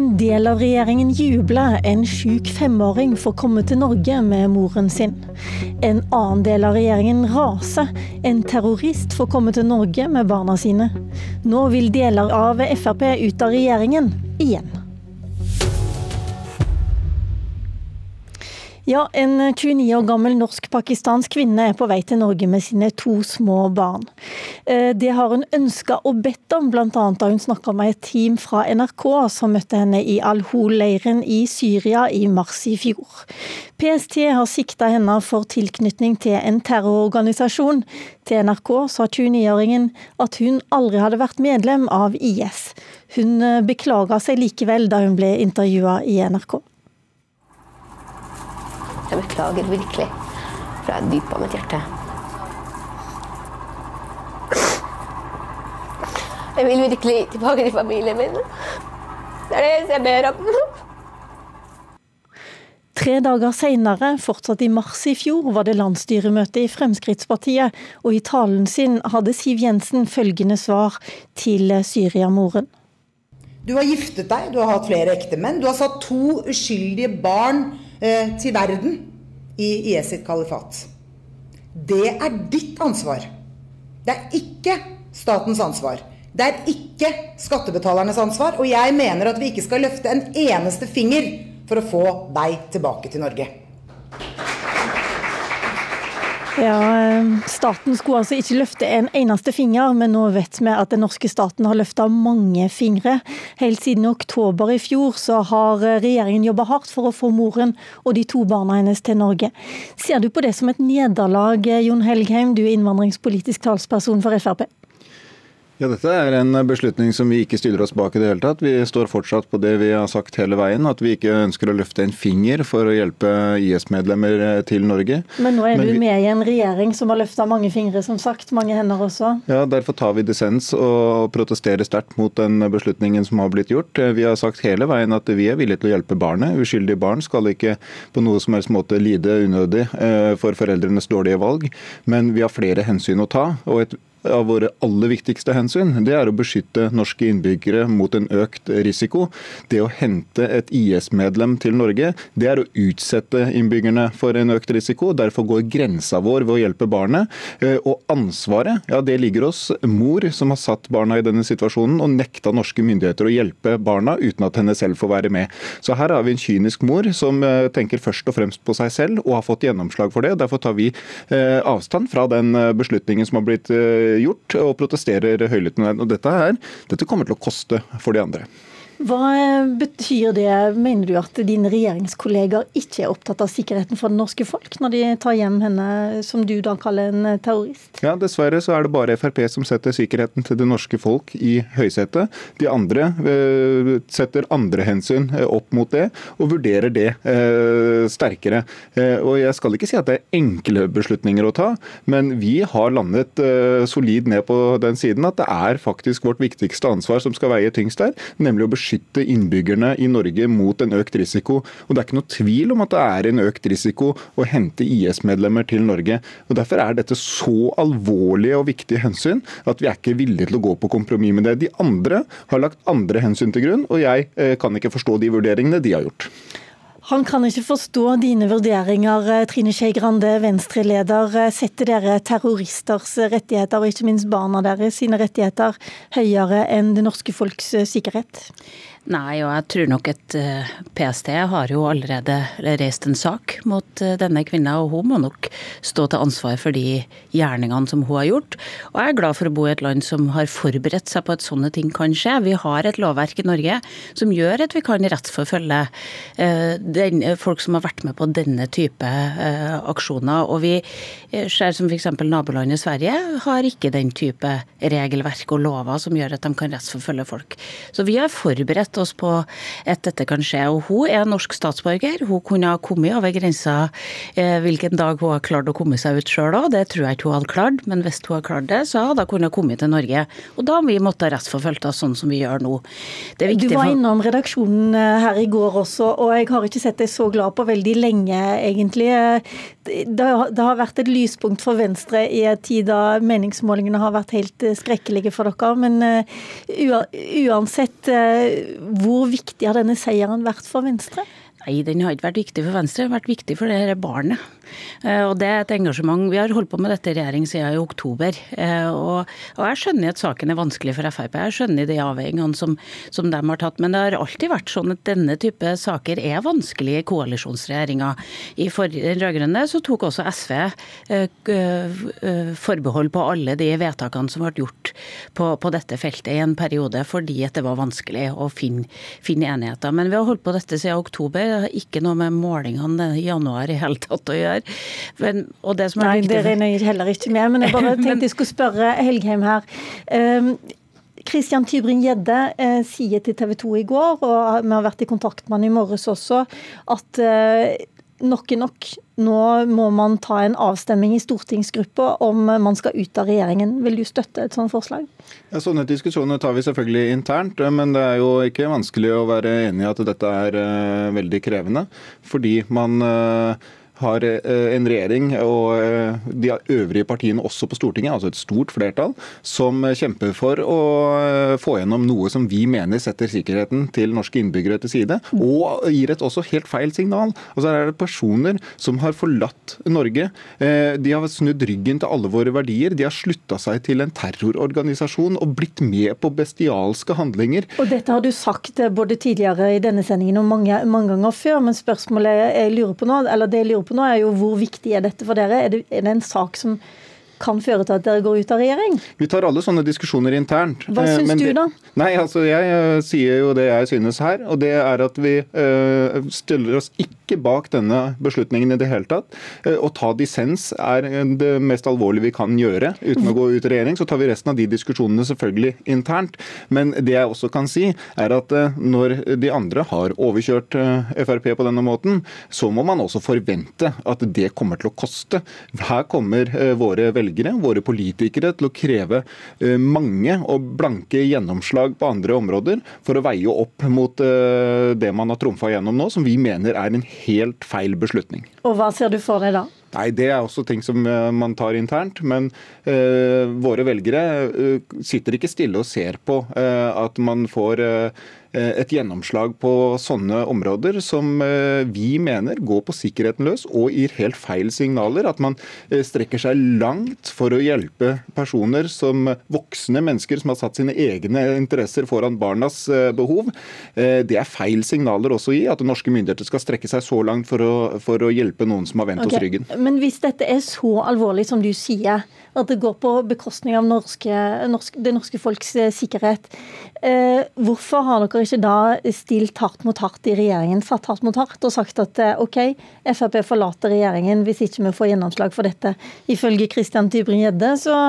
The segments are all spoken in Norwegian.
En del av regjeringen jubler. En sjuk femåring får komme til Norge med moren sin. En annen del av regjeringen raser. En terrorist får komme til Norge med barna sine. Nå vil deler av Frp ut av regjeringen igjen. Ja, En 29 år gammel norsk-pakistansk kvinne er på vei til Norge med sine to små barn. Eh, det har hun ønska og bedt om, bl.a. da hun snakka med et team fra NRK som møtte henne i Al-Hol-leiren i Syria i mars i fjor. PST har sikta henne for tilknytning til en terrororganisasjon. Til NRK sa 29-åringen at hun aldri hadde vært medlem av IS. Hun eh, beklaga seg likevel da hun ble intervjua i NRK. Jeg beklager virkelig fra dypet av mitt hjerte. Jeg vil virkelig tilbake til familien min. Det er det eneste jeg ber om. Tre dager senere, fortsatt i mars i fjor, var det landsstyremøte i Fremskrittspartiet, og i talen sin hadde Siv Jensen følgende svar til Syria-moren. Du har giftet deg, du har hatt flere ektemenn, du har satt to uskyldige barn til verden i IS sitt kalifat. Det er ditt ansvar. Det er ikke statens ansvar. Det er ikke skattebetalernes ansvar. Og jeg mener at vi ikke skal løfte en eneste finger for å få deg tilbake til Norge. Ja, eh, Staten skulle altså ikke løfte en eneste finger, men nå vet vi at den norske staten har løfta mange fingre. Helt siden oktober i fjor så har regjeringen jobba hardt for å få moren og de to barna hennes til Norge. Ser du på det som et nederlag, Jon Helgheim, du er innvandringspolitisk talsperson for Frp? Ja, Dette er en beslutning som vi ikke stiller oss bak i det hele tatt. Vi står fortsatt på det vi har sagt hele veien, at vi ikke ønsker å løfte en finger for å hjelpe IS-medlemmer eh, til Norge. Men nå er Men du vi... med i en regjering som har løfta mange fingre, som sagt. Mange hender også. Ja, Derfor tar vi dissens og protesterer sterkt mot den beslutningen som har blitt gjort. Eh, vi har sagt hele veien at vi er villige til å hjelpe barnet. Uskyldige barn skal ikke på noe som helst måte lide unødig eh, for foreldrenes dårlige valg. Men vi har flere hensyn å ta. og et av våre aller viktigste hensyn, det er å beskytte norske innbyggere mot en økt risiko. Det å hente et IS-medlem til Norge, det er å utsette innbyggerne for en økt risiko. Derfor går grensa vår ved å hjelpe barnet. Eh, og ansvaret, ja det ligger hos mor som har satt barna i denne situasjonen og nekta norske myndigheter å hjelpe barna uten at henne selv får være med. Så her har vi en kynisk mor som eh, tenker først og fremst på seg selv og har fått gjennomslag for det. Derfor tar vi eh, avstand fra den beslutningen som har blitt gjort, og protesterer høylytt Og dette her, dette kommer til å koste for de andre. Hva betyr det, mener du at dine regjeringskolleger ikke er opptatt av sikkerheten for det norske folk, når de tar hjem henne, som du da kaller en terrorist? Ja, Dessverre så er det bare Frp som setter sikkerheten til det norske folk i høysetet. De andre eh, setter andre hensyn eh, opp mot det, og vurderer det eh, sterkere. Eh, og Jeg skal ikke si at det er enkle beslutninger å ta, men vi har landet eh, solid ned på den siden at det er faktisk vårt viktigste ansvar som skal veie tyngst der, nemlig å beskytte beskytte innbyggerne i Norge mot en økt risiko. Og Det er ikke noe tvil om at det er en økt risiko å hente IS-medlemmer til Norge. Og Derfor er dette så alvorlige og viktige hensyn at vi er ikke villige til å gå på kompromiss med det. De andre har lagt andre hensyn til grunn, og jeg eh, kan ikke forstå de vurderingene de har gjort. Han kan ikke forstå dine vurderinger, eh, Trine Skei Grande, Venstre-leder. Eh, setter dere terroristers rettigheter, og ikke minst barna deres sine rettigheter, høyere enn det norske folks sikkerhet? Nei, og jeg tror nok at eh, PST har jo allerede reist en sak mot eh, denne kvinna, og hun må nok stå til ansvar for de gjerningene som hun har gjort. Og jeg er glad for å bo i et land som har forberedt seg på at sånne ting kan skje. Vi har et lovverk i Norge som gjør at vi kan rettsforfølge eh, folk som har vært med på denne type aksjoner. Og vi ser som f.eks. nabolandet Sverige har ikke den type regelverk og lover som gjør at de kan rettsforfølge folk. Så vi har forberedt forberedt oss på at dette kan skje. Og hun er norsk statsborger. Hun kunne ha kommet over grensa eh, hvilken dag hun har klart å komme seg ut sjøl òg. Det tror jeg ikke hun hadde klart, men hvis hun hadde klart det, så hadde hun kunnet komme til Norge. Og da vi vi måttet rettsforfølge henne sånn som vi gjør nå. du var innom redaksjonen eh, her i går også, og jeg har ikke sett deg så glad på veldig lenge, egentlig. Det har vært et lyspunkt for Venstre i en tid da meningsmålingene har vært helt eh, skrekkelige for dere. Men uansett, hvor viktig har denne seieren vært for Venstre? Nei, den har ikke vært viktig for Venstre, den har vært viktig for det dette barnet. Eh, og det er et engasjement. Vi har holdt på med dette i regjering siden i oktober. Eh, og, og jeg skjønner at saken er vanskelig for Frp. Jeg skjønner de avveiningene som, som, de har tatt. Men det har alltid vært sånn at denne type saker er vanskelig i koalisjonsregjeringa. I forrige rød-grønne så tok også SV eh, forbehold på alle de vedtakene som ble gjort på, på, dette feltet i en periode, fordi at det var vanskelig å finne, finne enigheter. Men vi har holdt på dette siden oktober. Det har ikke noe med målingene i januar i hele tatt å gjøre. Men, det Nei, det regner jeg heller ikke med, men jeg bare tenkte jeg skulle spørre Helgheim her. Um, Christian Tybring-Gjedde eh, sier til TV 2 i går, og vi har vært i kontakt med han i morges også, at eh, nok er nok. Nå må man ta en avstemning i stortingsgruppa om man skal ut av regjeringen. Vil du støtte et sånt forslag? Ja, Sånne diskusjoner tar vi selvfølgelig internt, men det er jo ikke vanskelig å være enig i at dette er eh, veldig krevende. Fordi man uh, har eh, en regjering og eh, de øvrige partiene også på Stortinget, altså et stort flertall, som kjemper for å eh, få gjennom noe som vi mener setter sikkerheten til norske innbyggere til side, og gir et også helt feil signal. Og så er det personer som har forlatt Norge. De har snudd ryggen til alle våre verdier. De har slutta seg til en terrororganisasjon og blitt med på bestialske handlinger. Og Dette har du sagt både tidligere i denne sendingen og mange, mange ganger før, men spørsmålet jeg lurer på nå, eller det jeg lurer på på nå, er jo hvor viktig er dette for dere? Er det, er det en sak som kan føre til at dere går ut av regjering? Vi tar alle sånne diskusjoner internt. Hva eh, syns du, da? Nei, altså Jeg uh, sier jo det jeg synes her. Og det er at vi uh, stiller oss ikke bak denne beslutningen i det hele tatt. Uh, å ta dissens er det mest alvorlige vi kan gjøre uten å gå ut i regjering. Så tar vi resten av de diskusjonene selvfølgelig internt. Men det jeg også kan si, er at når de andre har overkjørt Frp på denne måten, så må man også forvente at det kommer til å koste. Her kommer våre velgere våre politikere, til å kreve eh, mange og blanke gjennomslag på andre områder for å veie opp mot eh, det man har trumfa gjennom nå, som vi mener er en feil beslutning. Og Hva ser du for deg da? Nei, Det er også ting som eh, man tar internt. Men uh, våre velgere uh, sitter ikke stille og ser på at man får et gjennomslag på sånne områder som vi mener går på sikkerheten løs og gir helt feil signaler. At man strekker seg langt for å hjelpe personer som voksne mennesker som har satt sine egne interesser foran barnas behov. Det er feil signaler også å gi, at norske myndigheter skal strekke seg så langt for å, for å hjelpe noen som har vendt okay. oss ryggen. Men hvis dette er så alvorlig som du sier, at det går på bekostning av norske, norsk, det norske folks eh, sikkerhet, eh, hvorfor har dere ikke da stilt hardt mot hardt i regjeringen, satt hardt mot hardt og sagt at eh, OK, Frp forlater regjeringen hvis ikke vi får gjennomslag for dette? Ifølge Christian Tybring-Gjedde så,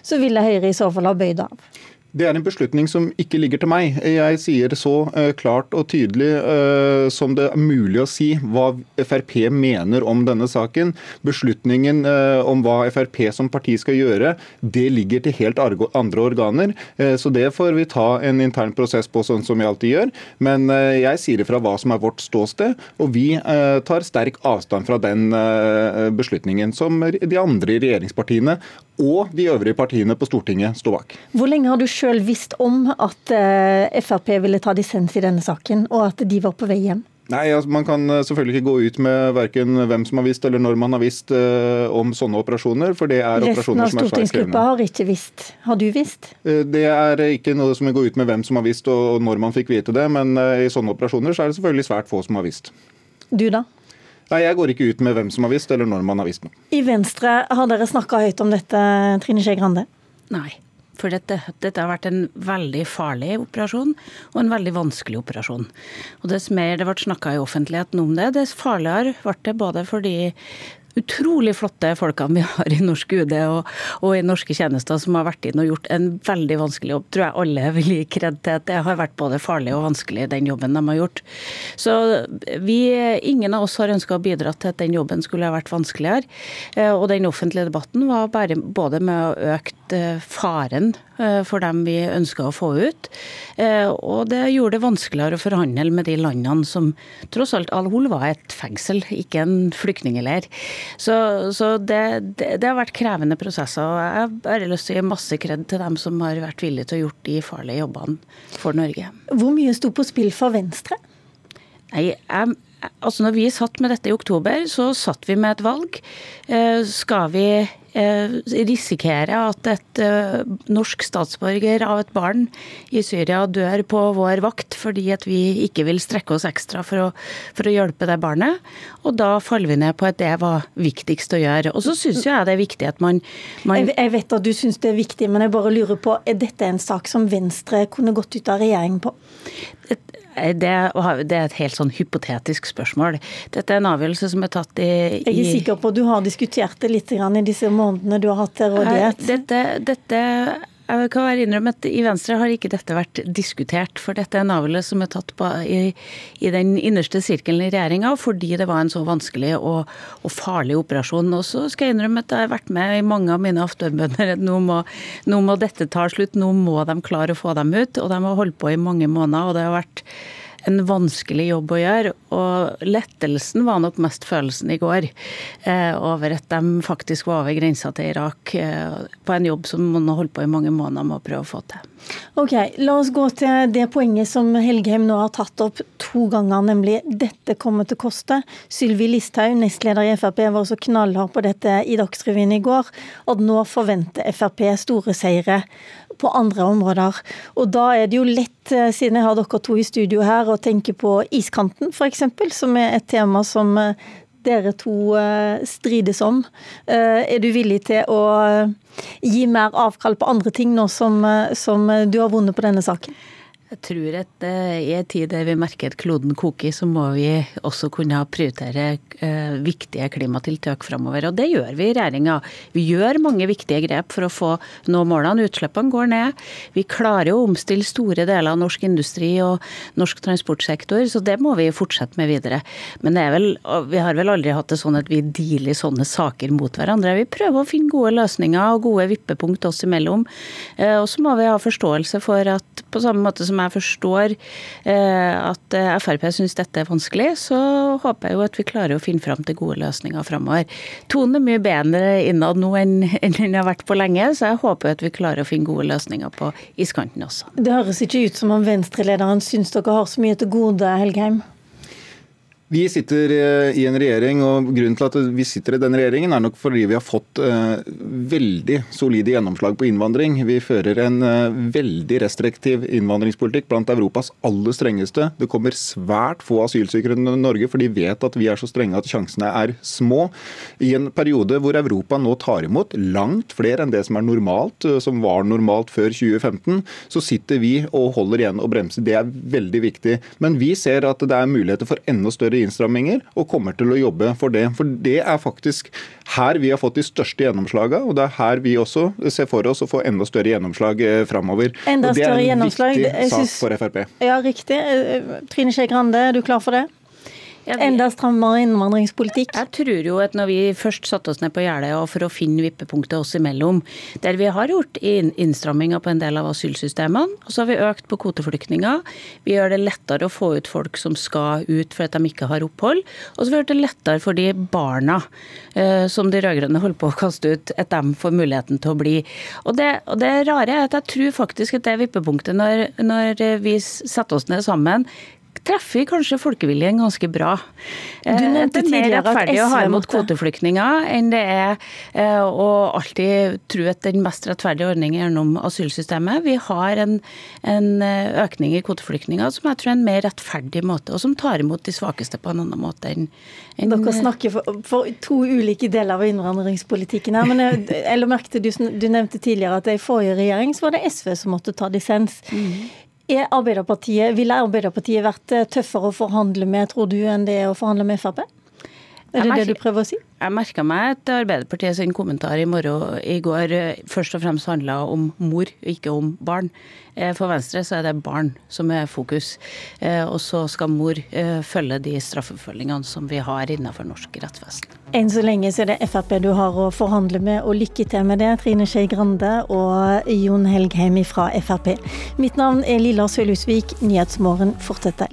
så ville Høyre i så fall ha bøyd av. Det er en beslutning som ikke ligger til meg. Jeg sier så uh, klart og tydelig uh, som det er mulig å si hva Frp mener om denne saken. Beslutningen uh, om hva Frp som parti skal gjøre, det ligger til helt andre organer. Så det får vi ta en intern prosess på, sånn som vi alltid gjør. Men jeg sier ifra hva som er vårt ståsted, og vi tar sterk avstand fra den beslutningen som de andre regjeringspartiene og de øvrige partiene på Stortinget står bak. Hvor lenge har du sjøl visst om at eh, Frp ville ta dissens i denne saken, og at de var på vei hjem? Nei, altså, Man kan eh, selvfølgelig ikke gå ut med verken hvem som har visst eller når man har visst uh, om sånne operasjoner. for det er Resten operasjoner som er svært krevende. Resten av stortingsgruppa har ikke visst. Har du visst? Uh, det er ikke noe som går ut med hvem som har visst og når man fikk vite det, men uh, i sånne operasjoner så er det selvfølgelig svært få som har visst. Du da? Nei, Jeg går ikke ut med hvem som har visst, eller når man har visst noe. I Venstre, har dere snakka høyt om dette, Trine Skei Grande? Nei. For dette, dette, har vært en veldig farlig operasjon, og en veldig vanskelig operasjon. Og Dess mer det ble snakka i offentligheten om det, dess farligere ble det både fordi utrolig flotte folkene vi har i norsk UD og, og, i norske tjenester som har vært inn og gjort en veldig vanskelig jobb. Tror jeg alle vil gi kred til at det har vært både farlig og vanskelig, den jobben de har gjort. Så vi, ingen av oss har ønska å bidra til at den jobben skulle ha vært vanskeligere. Eh, og den offentlige debatten var bare både med å øke sett faren for dem vi ønska å få ut. Og det gjorde det vanskeligere å forhandle med de landene som tross alt Al-Hol var et fengsel, ikke en flyktningleir. Så, så det, det, det, har vært krevende prosesser. og Jeg har bare lyst til å gi masse kred til dem som har vært villige til å gjort de farlige jobbene for Norge. Hvor mye sto på spill for Venstre? Nei, jeg, altså når vi satt med dette i oktober, så satt vi med et valg. Eh, skal vi eh, risikere at et eh, norsk statsborger av et barn i Syria dør på vår vakt fordi at vi ikke vil strekke oss ekstra for å, for å hjelpe det barnet? Og da faller vi ned på at det var viktigst å gjøre. Og så syns jeg det er viktig at man, man jeg, jeg vet at du syns det er viktig, men jeg bare lurer på, er dette en sak som Venstre kunne gått ut av regjering på? Det, det, er et helt sånn hypotetisk spørsmål. Dette er en avgjørelse som er tatt i, i Jeg er sikker på at du har diskutert det litt i disse månedene du har hatt til rådighet. Dette, dette jeg kan være innrømme at I Venstre har ikke dette vært diskutert, for dette er avgjørelse som er tatt på, i, i, den innerste sirkelen i regjeringa fordi det var en så vanskelig og, og, farlig operasjon. Og så skal jeg innrømme at jeg har vært med i mange av mine aftenbønder at nå nå må dette ta slutt, nå må de klare å få dem ut. Og de har holdt på i mange måneder, og det har vært en vanskelig jobb å gjøre. Og lettelsen var nok mest følelsen i går eh, over at de faktisk var over grensa til Irak eh, på en jobb som man har holdt på i mange måneder med å prøve å få til. Ok, La oss gå til det poenget som Helgheim nå har tatt opp to ganger, nemlig dette kommer til å koste. Sylvi Listhaug, nestleder i Frp, var også knallhard på dette i Dagsrevyen i går. Og nå forventer Frp store seire på andre områder. Og da er det jo lett, eh, siden jeg har dere to i studio her, å tenke på iskanten f.eks., som er et tema som eh, dere to eh, strides om. Er du villig til å gi mer avkall på andre ting nå som, som du har vunnet på denne saken? Jeg tror at uh, i en tid der vi merker at kloden koker, så må vi også kunne prioritere uh, viktige klimatiltak framover. Og det gjør vi i regjeringa. Vi gjør mange viktige grep for å få nå målene. Utslippene går ned. Vi klarer å omstille store deler av norsk industri og norsk transportsektor, så det må vi fortsette med videre. Men vel, vi har vel aldri hatt det sånn at vi dealer sånne saker mot hverandre. Vi prøver å finne gode løsninger og gode vippepunkt oss imellom. Uh, og så må vi ha forståelse for at på samme måte som jeg forstår eh, at eh, Frp syns dette er vanskelig, så håper jeg jo at vi klarer å finne fram til gode løsninger framover. Tonen er mye bedre innad nå enn den har vært på lenge, så jeg håper at vi klarer å finne gode løsninger på iskanten også. Det høres ikke ut som om Venstre-lederen syns dere har så mye til gode, Helgheim? Vi sitter eh, i en regjering, og grunnen til at vi sitter i den regjeringen er nok fordi vi har fått uh, veldig solide gjennomslag på innvandring. Vi fører en uh, veldig restriktiv innvandringspolitikk, blant Europas aller strengeste. Det kommer svært få asylsøkere til Norge, for de vet at vi er så strenge at sjansene er små. I en periode hvor Europa nå tar imot langt flere enn det som er normalt, som var normalt før 2015, så sitter vi og holder igjen og bremser. Det er veldig viktig. Men vi ser at det er muligheter for enda større innstramminger, og kommer til å jobbe for det. For det er faktisk her vi har fått de største gjennomslagene, og det er her vi også ser for oss å få enda større gjennomslag eh, framover. Enda større gjennomslag. Det er en viktig sak for Frp. Ja, riktig. Eh, Trine Skei Grande, er du klar for det? Enda strammere innvandringspolitikk? Jeg tror jo at når vi først satte oss ned på gjerdet for å finne vippepunktet oss imellom, der vi har gjort innstramminger på en del av asylsystemene, og så har vi økt på kvoteflyktninger. Vi gjør det lettere å få ut folk som skal ut for at de ikke har opphold. Og så har vi gjort det lettere for de barna eh, som de rød-grønne holder på å kaste ut, at de får muligheten til å bli. Og det, og det rare er at jeg tror faktisk at det vippepunktet når, når vi setter oss ned sammen, treffer kanskje folkeviljen ganske bra. Du nevnte det er mer rettferdig å ha imot kvoteflyktninger enn det er eh, å alltid tro at den mest rettferdige ordningen er gjennom asylsystemet. Vi har en, en, eh, økning i kvoteflyktninger som jeg tror er en mer rettferdig måte, og som tar imot de svakeste på en annen måte enn en, Dere snakker for, for, to ulike deler av innvandringspolitikken her. men jeg, eller merkte du, du nevnte tidligere at i forrige regjering så var det SV som måtte ta dissens. Mm. Er Arbeiderpartiet, Ville Arbeiderpartiet vært eh, tøffere å forhandle med, tror du, enn det er å forhandle med Frp? Er det det du prøver å si? Jeg merka meg at Arbeiderpartiet sin kommentar i, morgen, i går eh, først og fremst handla om mor, ikke om barn. Eh, for Venstre så er det barn som er fokus. Eh, og så skal mor følge de straffeforfølgingene som vi har innenfor norsk rettsvesen. Enn så lenge så er det Frp du har å forhandle med, og lykke til med det, Trine Skei Grande og Jon Helgheim fra Frp. Mitt navn er Lilla Sølhusvik, Nyhetsmorgen fortsetter.